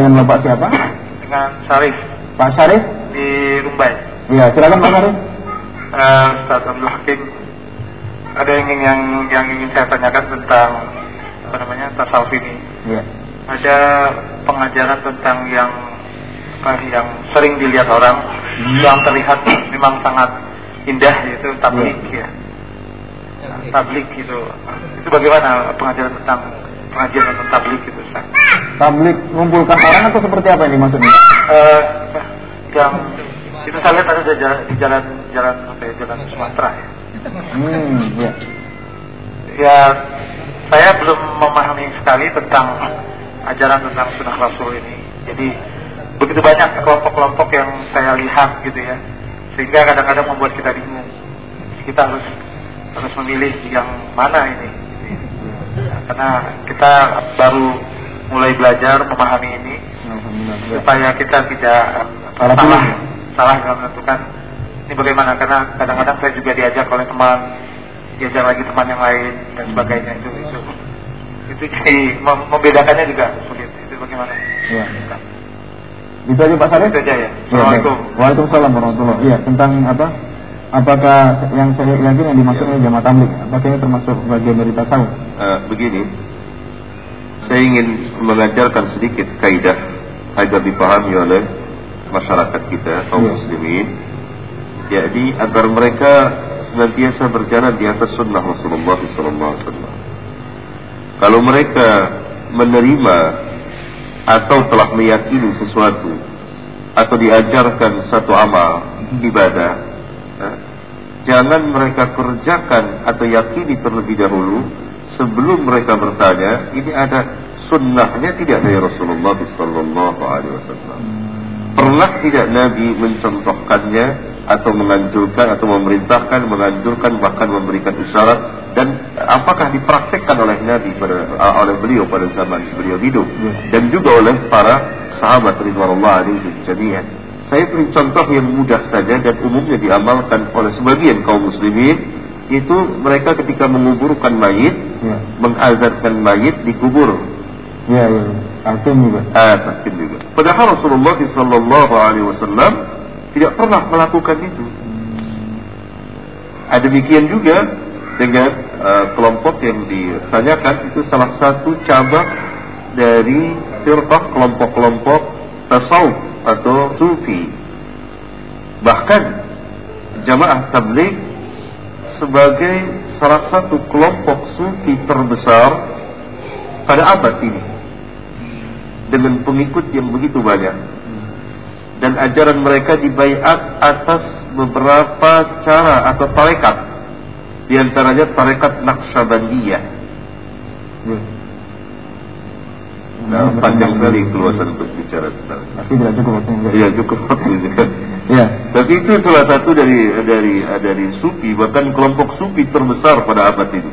Dengan Bapak siapa? Dengan Sarif Pak Syarif? di Rumbai. Iya, silakan Pak Syarif. Uh, Ustaz Abdul Hakim, ada yang ingin yang, yang ingin saya tanyakan tentang apa namanya tasawuf ini. Iya. Ada pengajaran tentang yang apa, yang sering dilihat orang, yang terlihat memang sangat indah yaitu tablik ya. Tablik gitu. Itu bagaimana pengajaran tentang pengajian tentang tablik itu Ustaz? Tablik mengumpulkan orang atau seperti apa ini maksudnya? Eh, yang itu saya lihat ada di jalan di jalan jalan apa ya, jalan Sumatera ya. Hmm, iya. Ya, saya belum memahami sekali tentang ajaran tentang sunnah Rasul ini. Jadi begitu banyak kelompok-kelompok yang saya lihat gitu ya, sehingga kadang-kadang membuat kita bingung. Kita harus harus memilih yang mana ini. Ya, karena kita baru mulai belajar memahami ini supaya kita tidak Salah salah salah dalam menentukan ini bagaimana karena kadang-kadang saya juga diajak oleh teman diajak lagi teman yang lain dan sebagainya itu itu itu jadi mem- membedakannya juga sulit itu bagaimana Iya. Itu aja Pak Syarif? itu aja ya Iya, Assalamualaikum baik. Waalaikumsalam warahmatullahi Iya, tentang apa? Apakah yang saya yakin yang dimaksud oleh jamaah tablik? Apakah ini termasuk bagian dari tasawuf? Eh, begini, saya ingin mengajarkan sedikit kaidah agar dipahami oleh masyarakat kita kaum Iya. muslimin, yakni agar mereka senantiasa berjalan di atas sunnah Rasulullah SAW. Kalau mereka menerima atau telah meyakini sesuatu atau diajarkan satu amal ibadah, eh, jangan mereka kerjakan atau yakini terlebih dahulu sebelum mereka bertanya ini ada sunnahnya tidak dari Rasulullah Sallallahu Alaihi Wasallam. Pernah tidak Nabi mencontohkannya atau menganjurkan atau memerintahkan, menganjurkan bahkan memberikan isyarat dan apakah dipraktekkan oleh Nabi pada oleh beliau pada zaman beliau hidup dan juga oleh para sahabat ridwanullah alaihim jami'an. Saya beri contoh yang mudah saja dan umumnya diamalkan oleh sebagian kaum muslimin itu mereka ketika menguburkan mayit, Iya. mengazankan mayit dikubur iya. Alkim juga. Ah, juga. Padahal Rasulullah Sallallahu Alaihi Wasallam tidak pernah melakukan itu. Ada demikian juga dengan uh, kelompok yang ditanyakan itu salah satu cabang dari firqah kelompok-kelompok tasawuf atau sufi. Bahkan jamaah tabligh sebagai salah satu kelompok sufi terbesar pada abad ini. Dengan pengikut yang begitu banyak. Dan ajaran mereka dibaiat atas beberapa cara atau tarekat. Di antaranya tarekat Naqsyabandiyah Iya. Nah, panjang sekali keluasan untuk bicara tentang Pasti tidak cukup waktunya. Iya cukup waktu juga. Iya. Tapi itu salah satu dari dari dari sufi bahkan kelompok sufi terbesar pada abad itu.